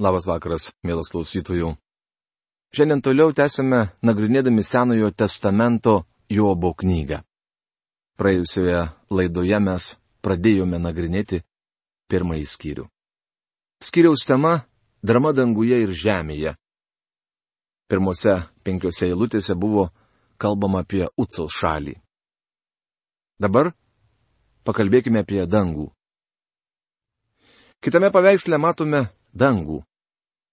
Labas vakaras, mielas klausytojų. Šiandien toliau tęsime nagrinėdami Senojo testamento Jobo knygą. Praėjusioje laidoje mes pradėjome nagrinėti pirmąjį skyrių. Skyriaus tema - drama danguje ir žemėje. Pirmose penkiose eilutėse buvo kalbama apie Ucaus šalį. Dabar pakalbėkime apie dangų. Kitame paveiksle matome dangų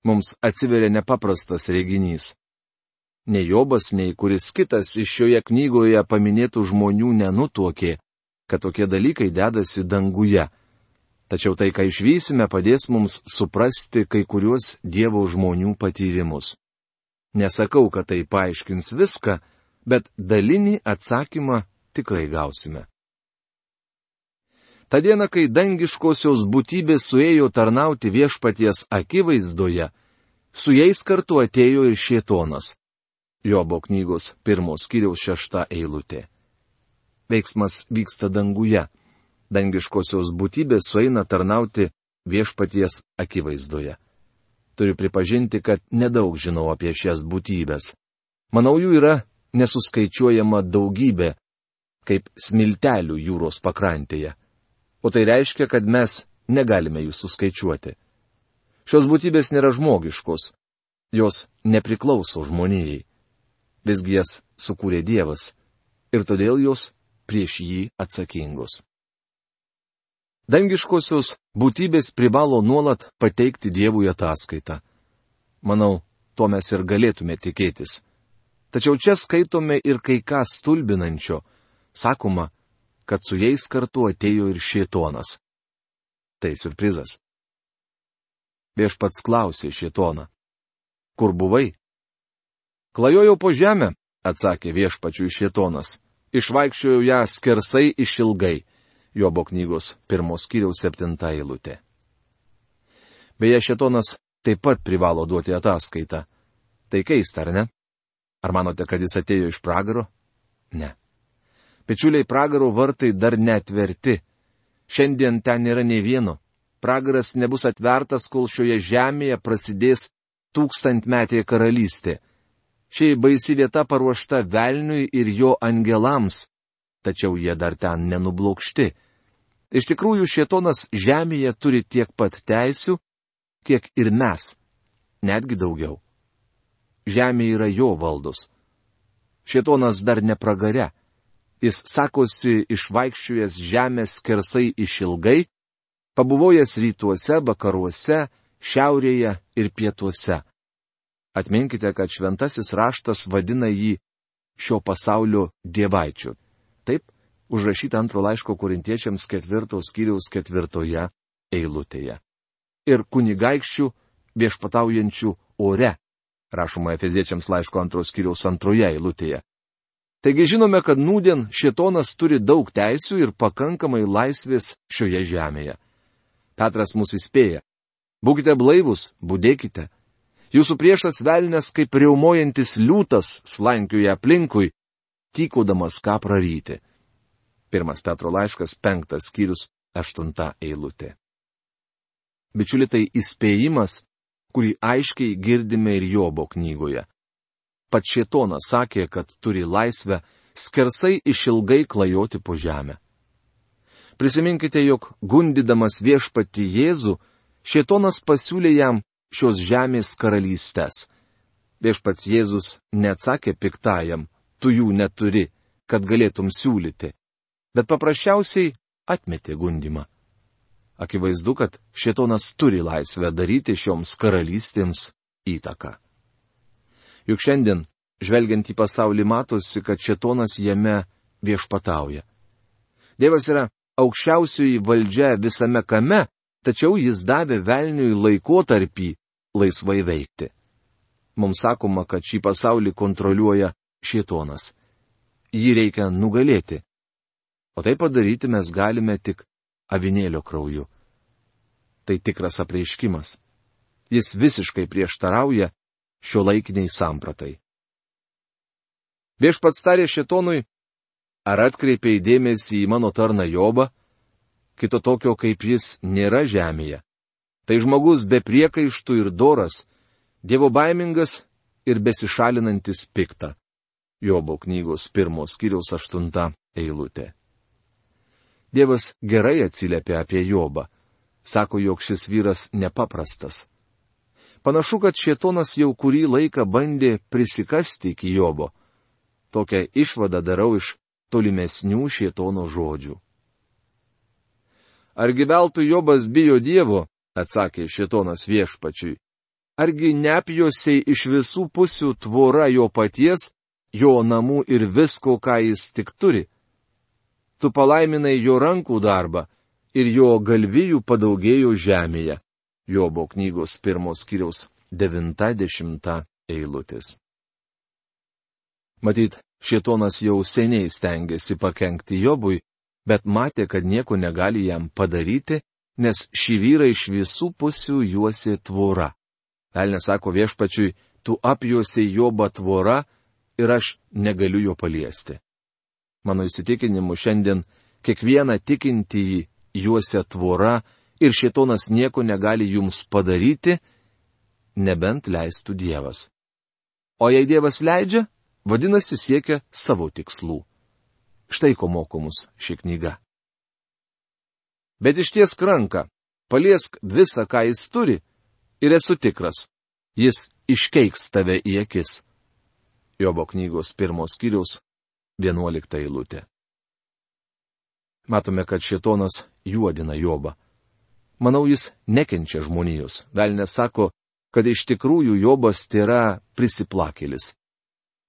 mums atsiveria nepaprastas reginys. Nei Jobas, nei kuris kitas iš šioje knygoje paminėtų žmonių nenutuokė, kad tokie dalykai dedasi danguje. Tačiau tai, ką išvysime, padės mums suprasti kai kuriuos Dievo žmonių patyrimus. Nesakau, kad tai paaiškins viską, bet dalinį atsakymą tikrai gausime. Ta diena, kai dangiškosios būtybės suėjo tarnauti viešpaties akivaizdoje, su jais kartu atėjo ir šietonas. Jobo knygos pirmos kiriaus šešta eilutė. Veiksmas vyksta danguje. Dangiškosios būtybės sueina tarnauti viešpaties akivaizdoje. Turiu pripažinti, kad nedaug žinau apie šias būtybės. Manau, jų yra nesuskaičiuojama daugybė, kaip smiltelių jūros pakrantėje o tai reiškia, kad mes negalime jų suskaičiuoti. Šios būtybės nėra žmogiškos, jos nepriklauso žmonijai. Visgi jas sukūrė Dievas ir todėl jos prieš jį atsakingos. Dangiškosios būtybės privalo nuolat pateikti Dievui ataskaitą. Manau, to mes ir galėtume tikėtis. Tačiau čia skaitome ir kai ką stulbinančio. Sakoma, kad su jais kartu atėjo ir šietonas. Tai surprizas. Viešpats klausė šietoną. Kur buvai? Klajojau po žemę, atsakė viešpačių šietonas. Išvaikščiojau ją skersai išilgai. Jobo knygos pirmos kiriaus septinta eilutė. Beje, šetonas taip pat privalo duoti ataskaitą. Tai keista, ar ne? Ar manote, kad jis atėjo iš pragaro? Ne. Pečiuliai pragaro vartai dar netverti. Šiandien ten nėra nei vieno. Pragaras nebus atvertas, kol šioje žemėje prasidės tūkstantmetė karalystė. Šiai baisi vieta paruošta velniui ir jo angelams, tačiau jie dar ten nenublokšti. Iš tikrųjų, šietonas žemėje turi tiek pat teisių, kiek ir mes, netgi daugiau. Žemė yra jo valdos. Šietonas dar nepragare. Jis sakosi išvaikščiojęs žemės skersai išilgai, pabuvojęs rytuose, vakaruose, šiaurėje ir pietuose. Atminkite, kad šventasis raštas vadina jį šio pasaulio dievaičiu. Taip, užrašyta antro laiško korintiečiams ketvirtos skyriaus ketvirtoje eilutėje. Ir kunigaikščių viešpataujančių ore, rašoma Efeziečiams laiško antros skyriaus antroje eilutėje. Taigi žinome, kad nūdien šitonas turi daug teisių ir pakankamai laisvės šioje žemėje. Petras mus įspėja. Būkite blaivus, būdėkite. Jūsų priešas velnės kaip reumojantis liūtas slankioja aplinkui, tykodamas ką praryti. Pirmas Petro laiškas, penktas skyrius, aštunta eilutė. Bičiuli tai įspėjimas, kurį aiškiai girdime ir Jobo knygoje pats Šėtonas sakė, kad turi laisvę skersai išilgai klajoti po žemę. Prisiminkite, jog gundydamas viešpati Jėzų, Šėtonas pasiūlė jam šios žemės karalystės. Viešpats Jėzus neatsakė piktajam, tu jų neturi, kad galėtum siūlyti, bet paprasčiausiai atmetė gundimą. Akivaizdu, kad Šėtonas turi laisvę daryti šioms karalystėms įtaką. Juk šiandien, žvelgiant į pasaulį, matosi, kad šetonas jame viešpatauja. Dievas yra aukščiausioji valdžia visame kame, tačiau jis davė velniui laikotarpį laisvai veikti. Mums sakoma, kad šį pasaulį kontroliuoja šietonas. Jį reikia nugalėti. O tai padaryti mes galime tik avinėlio krauju. Tai tikras apreiškimas. Jis visiškai prieštarauja šio laikiniai sampratai. Viešpats tarė šitonui, ar atkreipiai dėmesį į mano tarną Jobą, kito tokio kaip jis nėra žemėje. Tai žmogus be priekaištų ir doras, dievo baimingas ir besišalinantis piktą. Jobo knygos pirmos kiriaus aštunta eilutė. Dievas gerai atsiliepia apie Jobą. Sako, jog šis vyras nepaprastas. Panašu, kad šietonas jau kurį laiką bandė prisikasti iki Jobo. Tokią išvadą darau iš tolimesnių šietono žodžių. Argi veltui Jobas bijo Dievo, atsakė šietonas viešpačiui. Argi neapjosiai iš visų pusių tvora jo paties, jo namų ir visko, ką jis tik turi? Tu palaiminai jo rankų darbą ir jo galvijų padaugėjo žemėje. Jobo knygos pirmos kiriaus 90 eilutės. Matyt, šietonas jau seniai stengiasi pakengti Jobui, bet matė, kad nieko negali jam padaryti, nes šį vyrą iš visų pusių juosi tvora. Elnes sako viešpačiui, tu apjuosi Jobą tvora ir aš negaliu jo paliesti. Mano įsitikinimu šiandien kiekvieną tikintįjį juosia tvora ir šitonas nieko negali jums padaryti, nebent leistų Dievas. O jei Dievas leidžia, vadinasi siekia savo tikslų. Štai ko mokomus ši knyga. Bet iš ties ranką, paliesk visą, ką jis turi, ir esu tikras, jis iškeiks tave į akis. Jobo knygos pirmos kiriaus vienuolikta eilutė. Matome, kad šitonas juodina Jobą. Manau, jis nekenčia žmonijos. Velnės sako, kad iš tikrųjų Jobas yra prisiplakėlis.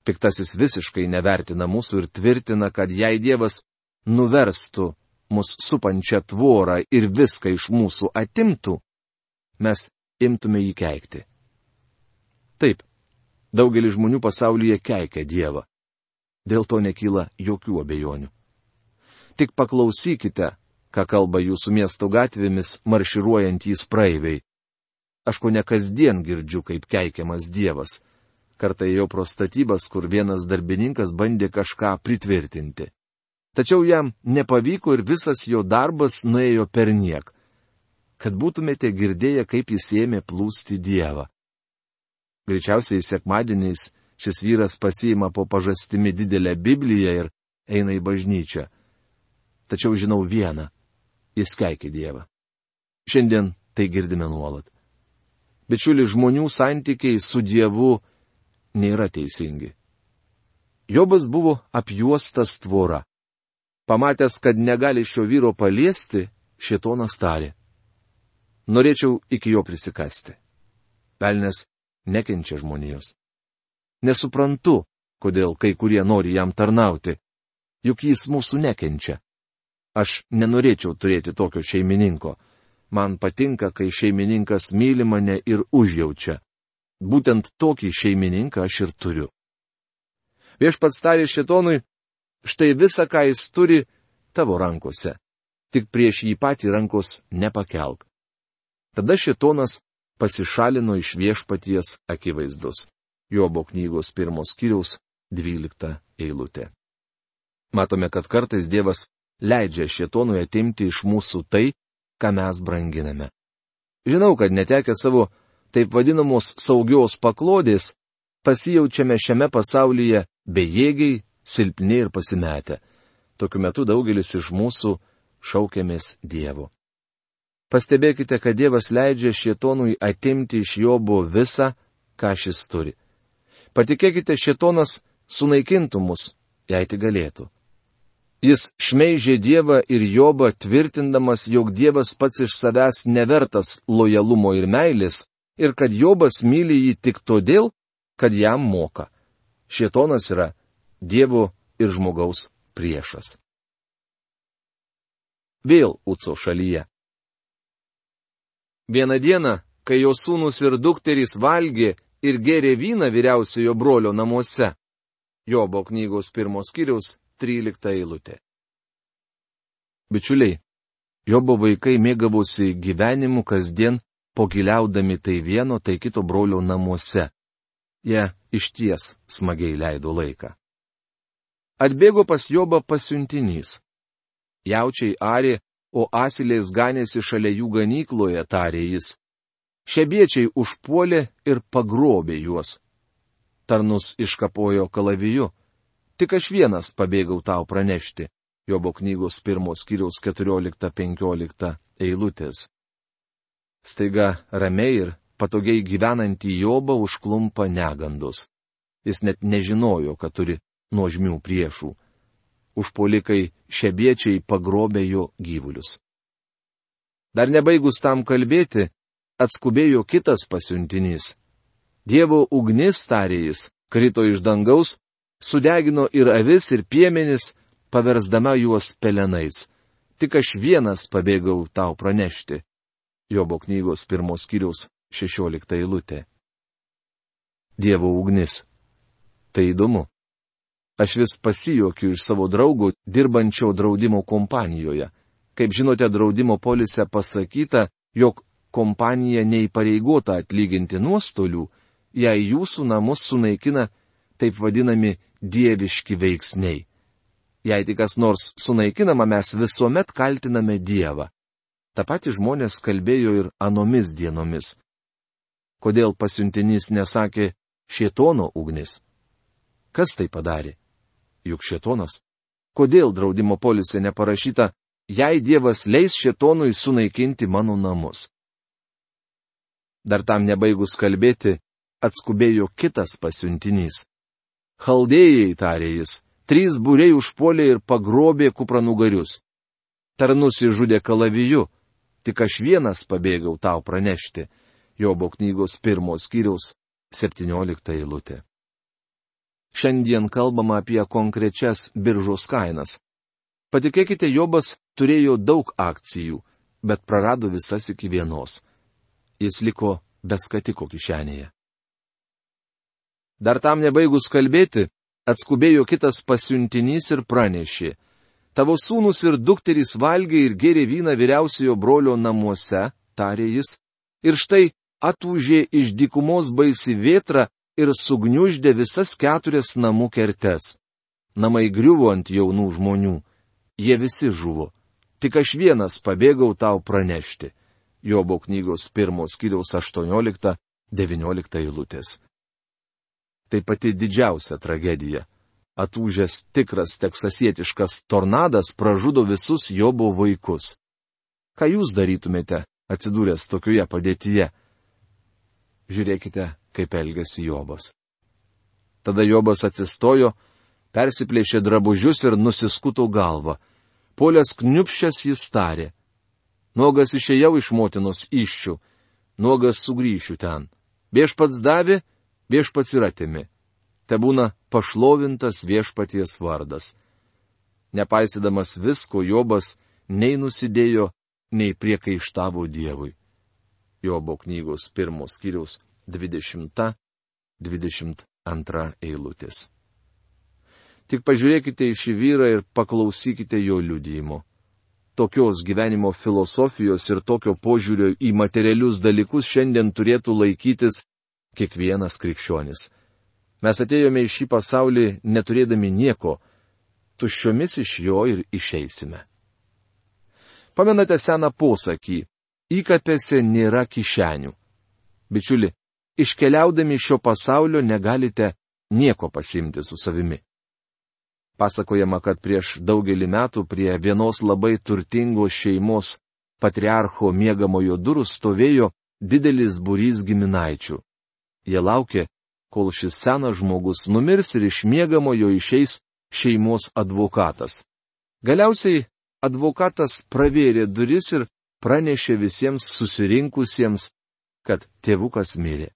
Piktasis visiškai nevertina mūsų ir tvirtina, kad jei Dievas nuverstų mus supančią tvorą ir viską iš mūsų atimtų, mes imtume jį keikti. Taip, daugelis žmonių pasaulyje keikia Dievą. Dėl to nekyla jokių abejonių. Tik paklausykite, ką kalba jūsų miesto gatvėmis marširuojantys praeiviai. Aš ko ne kasdien girdžiu, kaip keikiamas Dievas kartą ėjau pro statybas, kur vienas darbininkas bandė kažką pritvirtinti. Tačiau jam nepavyko ir visas jo darbas nuėjo per niek. Kad būtumėte girdėję, kaip jis ėmė plūsti Dievą. Greičiausiai sekmadieniais šis vyras pasiima po pažastimi didelę Bibliją ir eina į bažnyčią. Tačiau žinau vieną - jis keikia Dievą. Šiandien tai girdime nuolat. Bičiuli, žmonių santykiai su Dievu nėra teisingi. Jobas buvo apjuostas tvora. Pamatęs, kad negali šio vyro paliesti, šitonas tarė. Norėčiau iki jo prisikasti. Pelnes nekenčia žmonijos. Nesuprantu, kodėl kai kurie nori jam tarnauti, juk jis mūsų nekenčia. Aš nenorėčiau turėti tokio šeimininko. Man patinka, kai šeimininkas myli mane ir užjaučia. Būtent tokį šeimininką aš ir turiu. Viešpats tarė šitonui, štai visa, ką jis turi, tavo rankose. Tik prieš jį patį rankos nepakelk. Tada šitonas pasišalino iš viešpaties akivaizdus. Jobo knygos pirmos kiriaus dvylikta eilutė. Matome, kad kartais Dievas leidžia šitonui atimti iš mūsų tai, ką mes branginame. Žinau, kad netekę savo taip vadinamos saugios paklodės, pasijaučiame šiame pasaulyje bejėgiai, silpni ir pasimetę. Tokiu metu daugelis iš mūsų šaukiamės Dievo. Pastebėkite, kad Dievas leidžia šietonui atimti iš Jobo visą, ką šis turi. Patikėkite, šietonas sunaikintų mus, jei tik galėtų. Jis šmeižė Dievą ir Jobą, tvirtindamas, jog Dievas pats iš savęs nevertas lojalumo ir meilės, ir kad Jobas myli jį tik todėl, kad jam moka. Šietonas yra Dievo ir žmogaus priešas. Vėl Uco šalyje. Vieną dieną, kai jo sūnus ir dukterys valgė ir gėrė vyną vyriausiojo brolio namuose. Jobo knygos pirmos kiriaus 13 eilutė. Bičiuliai, Jobo vaikai mėgavosi gyvenimu kasdien pogiliaudami tai vieno, tai kito brolio namuose. Jie iš ties smagiai leido laiką. Atbėgo pas Jobą pasiuntinys. Jaučiai arė, o asilės ganėsi šalia jų ganykloje, tarė jis, Šebiečiai užpuolė ir pagrobė juos. Tarnus iškapojo kalaviju. Tik aš vienas pabėgau tau pranešti. Jobo knygos pirmos kiriaus 14-15 eilutės. Staiga ramiai ir patogiai gyvenantį Jobą užklumpa negandos. Jis net nežinojo, kad turi nuožmių priešų. Užpolikai šebiečiai pagrobė jo gyvulius. Dar nebaigus tam kalbėti, atskubėjo kitas pasiuntinys. Dievo ugnis, tarė jis, krito iš dangaus, sudegino ir avis, ir piemenis, paversdama juos pelenais. Tik aš vienas pabėgau tau pranešti. Jobo knygos pirmos kiriaus 16 eilutė. Dievo ugnis. Tai įdomu. Aš vis pasijokiu iš savo draugų dirbančio draudimo kompanijoje. Kaip žinote, draudimo polise pasakyta, jog kompanija neįpareigota atlyginti nuostolių, jei jūsų namus sunaikina taip vadinami dieviški veiksniai. Jei tik kas nors sunaikinama, mes visuomet kaltiname Dievą. Ta pati žmonės kalbėjo ir anomis dienomis kodėl pasiuntinys nesakė šietono ugnis. Kas tai padarė? Juk šietonas. Kodėl draudimo polise neparašyta, jei Dievas leis šietonui sunaikinti mano namus? Dar tam nebaigus kalbėti, atskubėjo kitas pasiuntinys. Chaldėjai, tarė jis, trys būriai užpuolė ir pagrobė kupranugarius. Tarnus įžudė kalaviju, tik aš vienas pabėgau tau pranešti. Jobo knygos pirmos skyriaus 17 eilutė. Šiandien kalbama apie konkrečias biržos kainas. Patikėkite, Jobas turėjo daug akcijų, bet prarado visas iki vienos. Jis liko be skatiko kišenėje. Dar tam nebaigus kalbėti, atskubėjo kitas pasiuntinys ir pranešė. Tavo sūnus ir dukterys valgė ir gėrė vyną vyriausiojo brolio namuose, tarė jis, ir štai atūžė iš dykumos baisi vėtra ir sugniuždė visas keturias namų kertes. Namai griuvo ant jaunų žmonių. Jie visi žuvo. Tik aš vienas pabėgau tau pranešti. Jobo knygos pirmos kiriaus 18-19 eilutės. Tai pati didžiausia tragedija. Atūžęs tikras teksasietiškas tornadas pražudo visus Jobo vaikus. Ką jūs darytumėte, atsidūręs tokioje padėtyje? žiūrėkite, kaip elgesi Jobas. Tada Jobas atsistojo, persiplėšė drabužius ir nusiskuto galvą. Polės kniupšęs jis tarė. Nuogas išėjau iš motinos iššių, nuogas sugrįšiu ten. Viešpats davė, viešpats ir atimi. Te būna pašlovintas viešpaties vardas. Nepaisydamas visko, Jobas nei nusidėjo, nei priekaištavo Dievui. Jobo knygos pirmos skyriaus 20-22 eilutės. Tik pažiūrėkite į šį vyrą ir paklausykite jo liudijimo. Tokios gyvenimo filosofijos ir tokio požiūrio į materialius dalykus šiandien turėtų laikytis kiekvienas krikščionis. Mes atėjome į šį pasaulį neturėdami nieko, tuščiomis iš jo ir išeisime. Pamenate seną posakį įkapėse nėra kišenių. Bičiuli, iškeliaudami šio pasaulio negalite nieko pasimti su savimi. Pasakojama, kad prieš daugelį metų prie vienos labai turtingos šeimos patriarcho mėgamojo durų stovėjo didelis būrys giminaičių. Jie laukė, kol šis senas žmogus numirs ir iš mėgamojo išeis šeimos advokatas. Galiausiai advokatas pravėrė duris ir pranešė visiems susirinkusiems, kad tėvukas mirė.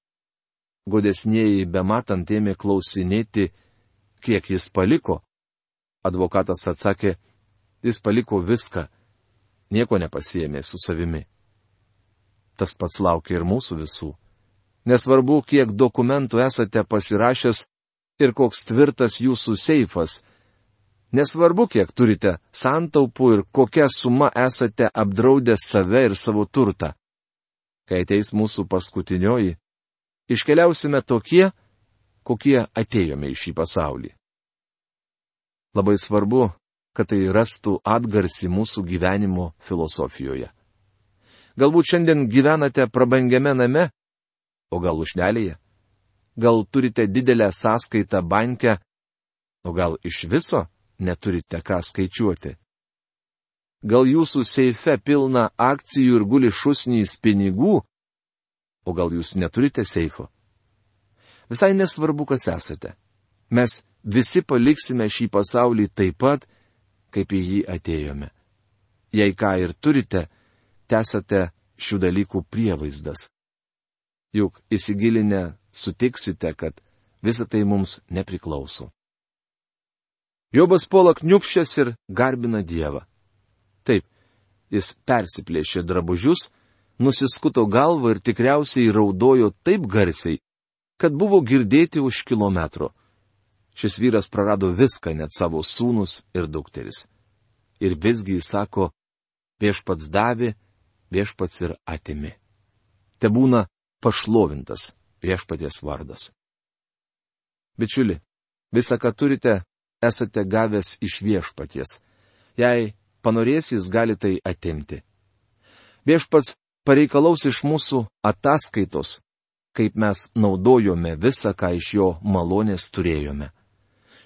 Godesnieji bematant ėmė klausinėti, kiek jis paliko. Advokatas atsakė, jis paliko viską, nieko nepasijėmė su savimi. Tas pats laukia ir mūsų visų. Nesvarbu, kiek dokumentų esate pasirašęs ir koks tvirtas jūsų seifas, Nesvarbu, kiek turite santaupų ir kokią sumą esate apdraudę save ir savo turtą. Kai ateis mūsų paskutinioji, iškeliausime tokie, kokie atėjome į šį pasaulį. Labai svarbu, kad tai rastų atgarsi mūsų gyvenimo filosofijoje. Galbūt šiandien gyvenate prabangiame name, o gal užnelėje. Gal turite didelę sąskaitą bankę, o gal iš viso neturite ką skaičiuoti. Gal jūsų seife pilna akcijų ir guli šusnys pinigų, o gal jūs neturite seifo. Visai nesvarbu, kas esate. Mes visi paliksime šį pasaulį taip pat, kaip į jį atėjome. Jei ką ir turite, tesate šių dalykų prievaizdas. Juk įsigilinę sutiksite, kad visa tai mums nepriklauso. Jobas puola kniupšęs ir garbina Dievą. Taip, jis persiplėšė drabužius, nusiskuto galvą ir tikriausiai raudojo taip garsiai, kad buvo girdėti už kilometro. Šis vyras prarado viską, net savo sūnus ir dukteris. Ir visgi jis sako, viešpats davė, viešpats ir atimi. Te būna pašlovintas viešpaties vardas. Bičiuli, visą, ką turite, esate gavęs iš viešpaties. Jei panorės, jis gali tai atimti. Viešpats pareikalaus iš mūsų ataskaitos, kaip mes naudojome visą, ką iš jo malonės turėjome.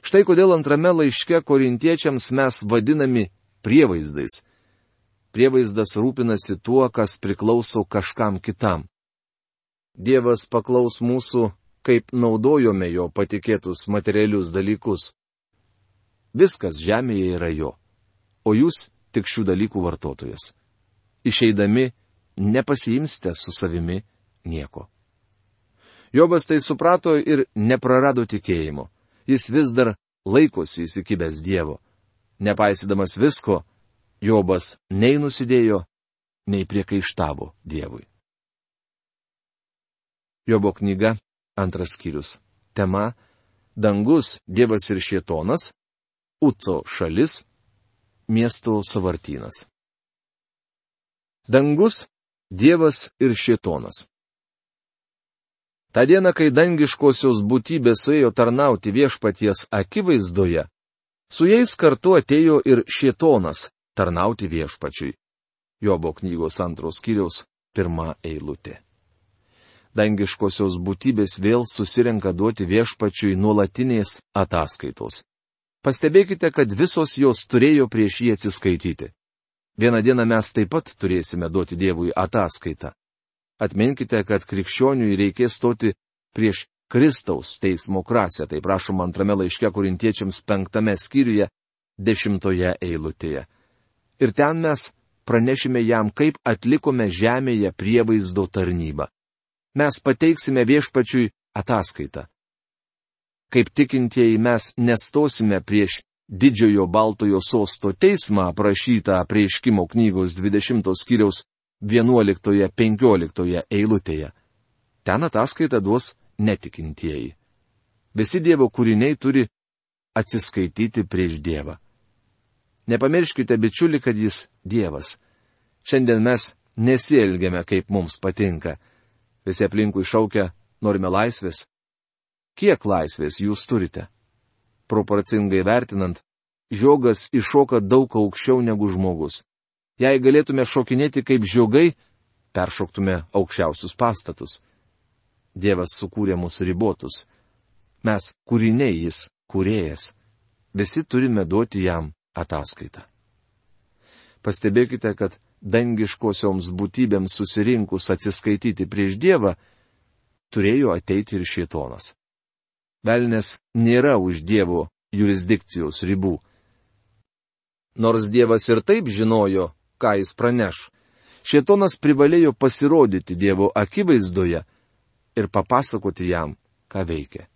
Štai kodėl antrame laiške korintiečiams mes vadinami prievaizdais. Prievaizdas rūpinasi tuo, kas priklauso kažkam kitam. Dievas paklaus mūsų, kaip naudojome jo patikėtus materialius dalykus. Viskas žemėje yra jo o jūs tik šių dalykų vartotojas. Išeidami, nepasiimsite su savimi nieko. Jobas tai suprato ir neprarado tikėjimo. Jis vis dar laikosi įsikibęs Dievo. Nepaisydamas visko, Jobas nei nusidėjo, nei priekaištavo Dievui. Jobo knyga, antras skyrius. Tema - Dangus, Dievas ir Šietonas, Uco šalis, miesto savartynas. Dangus, Dievas ir Šietonas. Ta diena, kai dangiškosios būtybės suėjo tarnauti viešpaties akivaizdoje, su jais kartu atėjo ir Šietonas tarnauti viešpačiui. Jobo knygos antros kiriaus pirmą eilutę. Dangiškosios būtybės vėl susirenka duoti viešpačiui nuolatinės ataskaitos. Pastebėkite, kad visos jos turėjo prieš jį atsiskaityti. Vieną dieną mes taip pat turėsime duoti Dievui ataskaitą. Atminkite, kad krikščioniui reikės stoti prieš Kristaus teismo krasę, tai prašoma antrame laiške korintiečiams penktame skyriuje, dešimtoje eilutėje. Ir ten mes pranešime jam, kaip atlikome žemėje prievaizdo tarnybą. Mes pateiksime viešpačiui ataskaitą. Kaip tikintieji mes nestosime prieš didžiojo baltojo sosto teismą aprašytą prieškimo knygos 20 skyriaus 11-15 eilutėje. Ten ataskaitą duos netikintieji. Visi Dievo kūriniai turi atsiskaityti prieš Dievą. Nepamirškite, bičiuli, kad Jis Dievas. Šiandien mes nesielgiame, kaip mums patinka. Visi aplinkui šaukia, norime laisvės, Kiek laisvės jūs turite? Proporcingai vertinant, žiogas iššoka daug aukščiau negu žmogus. Jei galėtume šokinėti kaip žiogai, peršoktume aukščiausius pastatus. Dievas sukūrė mūsų ribotus. Mes kūriniai jis, kūrėjas. Visi turime duoti jam ataskaitą. Pastebėkite, kad dangiškosioms būtybėms susirinkus atsiskaityti prieš Dievą, turėjo ateiti ir šietonas. Velnes nėra už Dievo jurisdikcijos ribų. Nors Dievas ir taip žinojo, ką jis praneš, Šietonas privalėjo pasirodyti Dievo akivaizdoje ir papasakoti jam, ką veikia.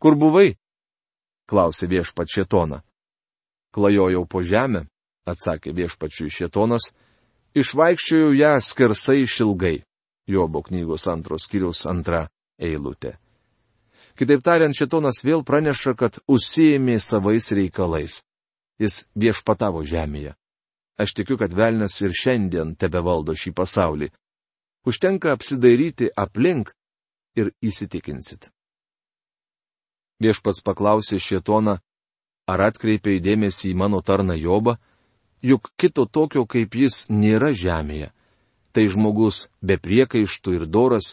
Kur buvai? klausė viešpat Šietoną. Klajojau po žemę, atsakė viešpačiui Šietonas, išvaikščiojau ją skersai išilgai. Jobo knygos antros kiriaus antra eilutė. Kitaip tariant, šitonas vėl praneša, kad užsijėmė savais reikalais. Jis viešpatavo žemėje. Aš tikiu, kad velnas ir šiandien tebe valdo šį pasaulį. Užtenka apsidairyti aplink ir įsitikinsit. Viešpats paklausė šietoną, ar atkreipė įdėmėsi į mano tarną Jobą, juk kito tokio kaip jis nėra žemėje, Tai žmogus be priekaištų ir doras,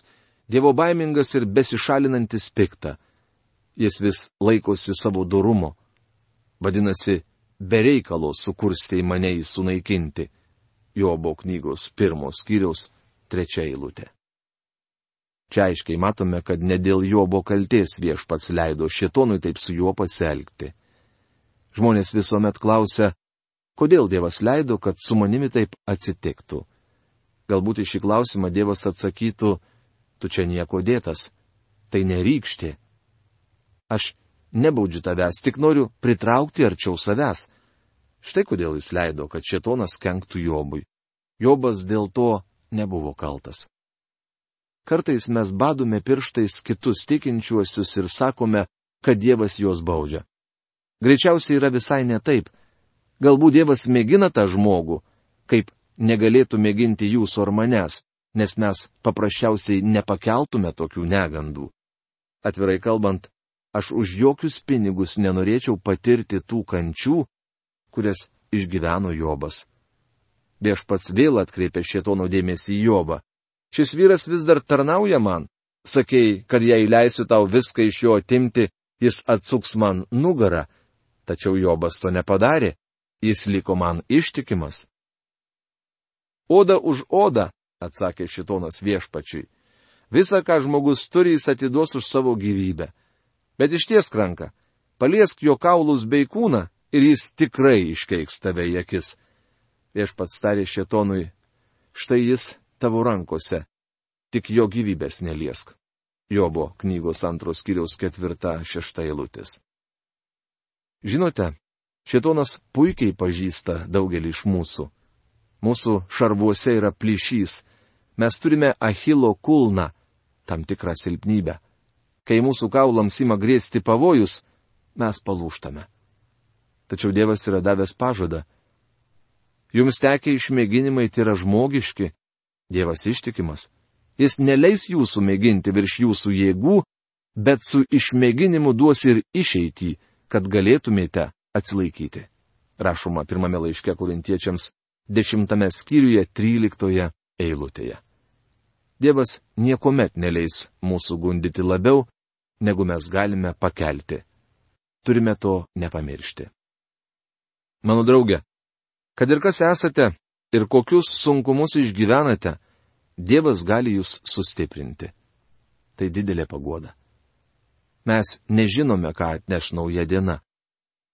dievo baimingas ir besišalinantis piktą. Jis vis laikosi savo dorumo. Vadinasi, bereikalo sukurstė į mane į sunaikinti. Jobo knygos pirmos skyriaus trečia eilutė. Čia aiškiai matome, kad ne dėl Jobo kalties viešpats leido šitonui taip su juo pasielgti. Žmonės visuomet klausia, kodėl Dievas leido, kad su manimi taip atsitiktų. Galbūt į šį klausimą Dievas atsakytų, tu čia nieko dėtas, tai nerykštė. Aš nebaudžiu tavęs, tik noriu pritraukti arčiau savęs. Štai kodėl jis leido, kad šetonas kenktų Jobui. Jobas dėl to nebuvo kaltas. Kartais mes badome pirštais kitus tikinčiuosius ir sakome, kad Dievas juos baudžia. Greičiausiai yra visai ne taip. Galbūt Dievas mėgina tą žmogų, kaip negalėtų mėginti jūsų ar manęs, nes mes paprasčiausiai nepakeltume tokių negandų. Atvirai kalbant, aš už jokius pinigus nenorėčiau patirti tų kančių, kurias išgyveno Jobas. Viešpats vėl atkreipė šietono dėmesį į Jobą. Šis vyras vis dar tarnauja man. Sakei, kad jei leisiu tau viską iš jo atimti, jis atsuks man nugarą. Tačiau Jobas to nepadarė. Jis liko man ištikimas. Oda už odą, atsakė šitonas viešpačiui. Visa, ką žmogus turi, jis atiduos už savo gyvybę. Bet iš ties kranka, paliesk jo kaulus bei kūną ir jis tikrai iškeiks tave į akis. Viešpats tarė šitonui, štai jis tavo rankose, tik jo gyvybės neliesk. Jobo knygos antros kiriaus ketvirta šešta eilutės. Žinote, šitonas puikiai pažįsta daugelį iš mūsų. Mūsų šarvuose yra plyšys. Mes turime Achilo kulną, tam tikrą silpnybę. Kai mūsų kaulams ima grėsti pavojus, mes palūštame. Tačiau Dievas yra davęs pažadą. Jums tekia išmėginimai tai yra žmogiški, Dievas ištikimas. Jis neleis jūsų mėginti virš jūsų jėgų, bet su išmėginimu duos ir išeitį, kad galėtumėte atsilaikyti. Rašoma pirmame laiške korintiečiams dešimtame skyriuje tryliktoje eilutėje. Dievas niekuomet neleis mūsų gundyti labiau, negu mes galime pakelti. Turime to nepamiršti. Mano draugė, kad ir kas esate, ir kokius sunkumus išgyvenate, Dievas gali jūs sustiprinti. Tai didelė pagoda. Mes nežinome, ką atneš nauja diena.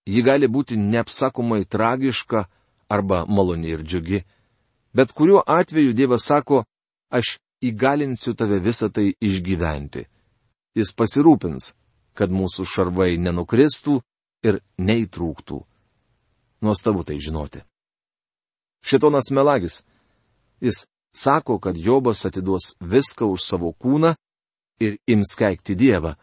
Ji gali būti neapsakomai tragiška arba maloni ir džiugi, bet kuriuo atveju Dievas sako, aš įgalinsiu tave visą tai išgyventi. Jis pasirūpins, kad mūsų šarvai nenukristų ir neįtrūktų. Nuostabu tai žinoti. Šitonas melagis. Jis sako, kad Jobas atiduos viską už savo kūną ir ims keikti Dievą,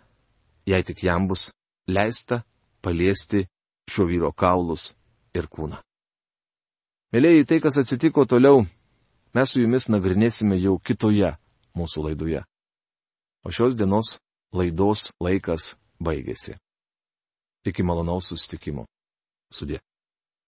jei tik jam bus leista paliesti šio vyro kaulus ir kūną. Mėlėjai, tai, kas atsitiko toliau, mes su jumis nagrinėsime jau kitoje mūsų laidoje. O šios dienos laidos laikas baigėsi. Iki malonaus susitikimo. Sudė.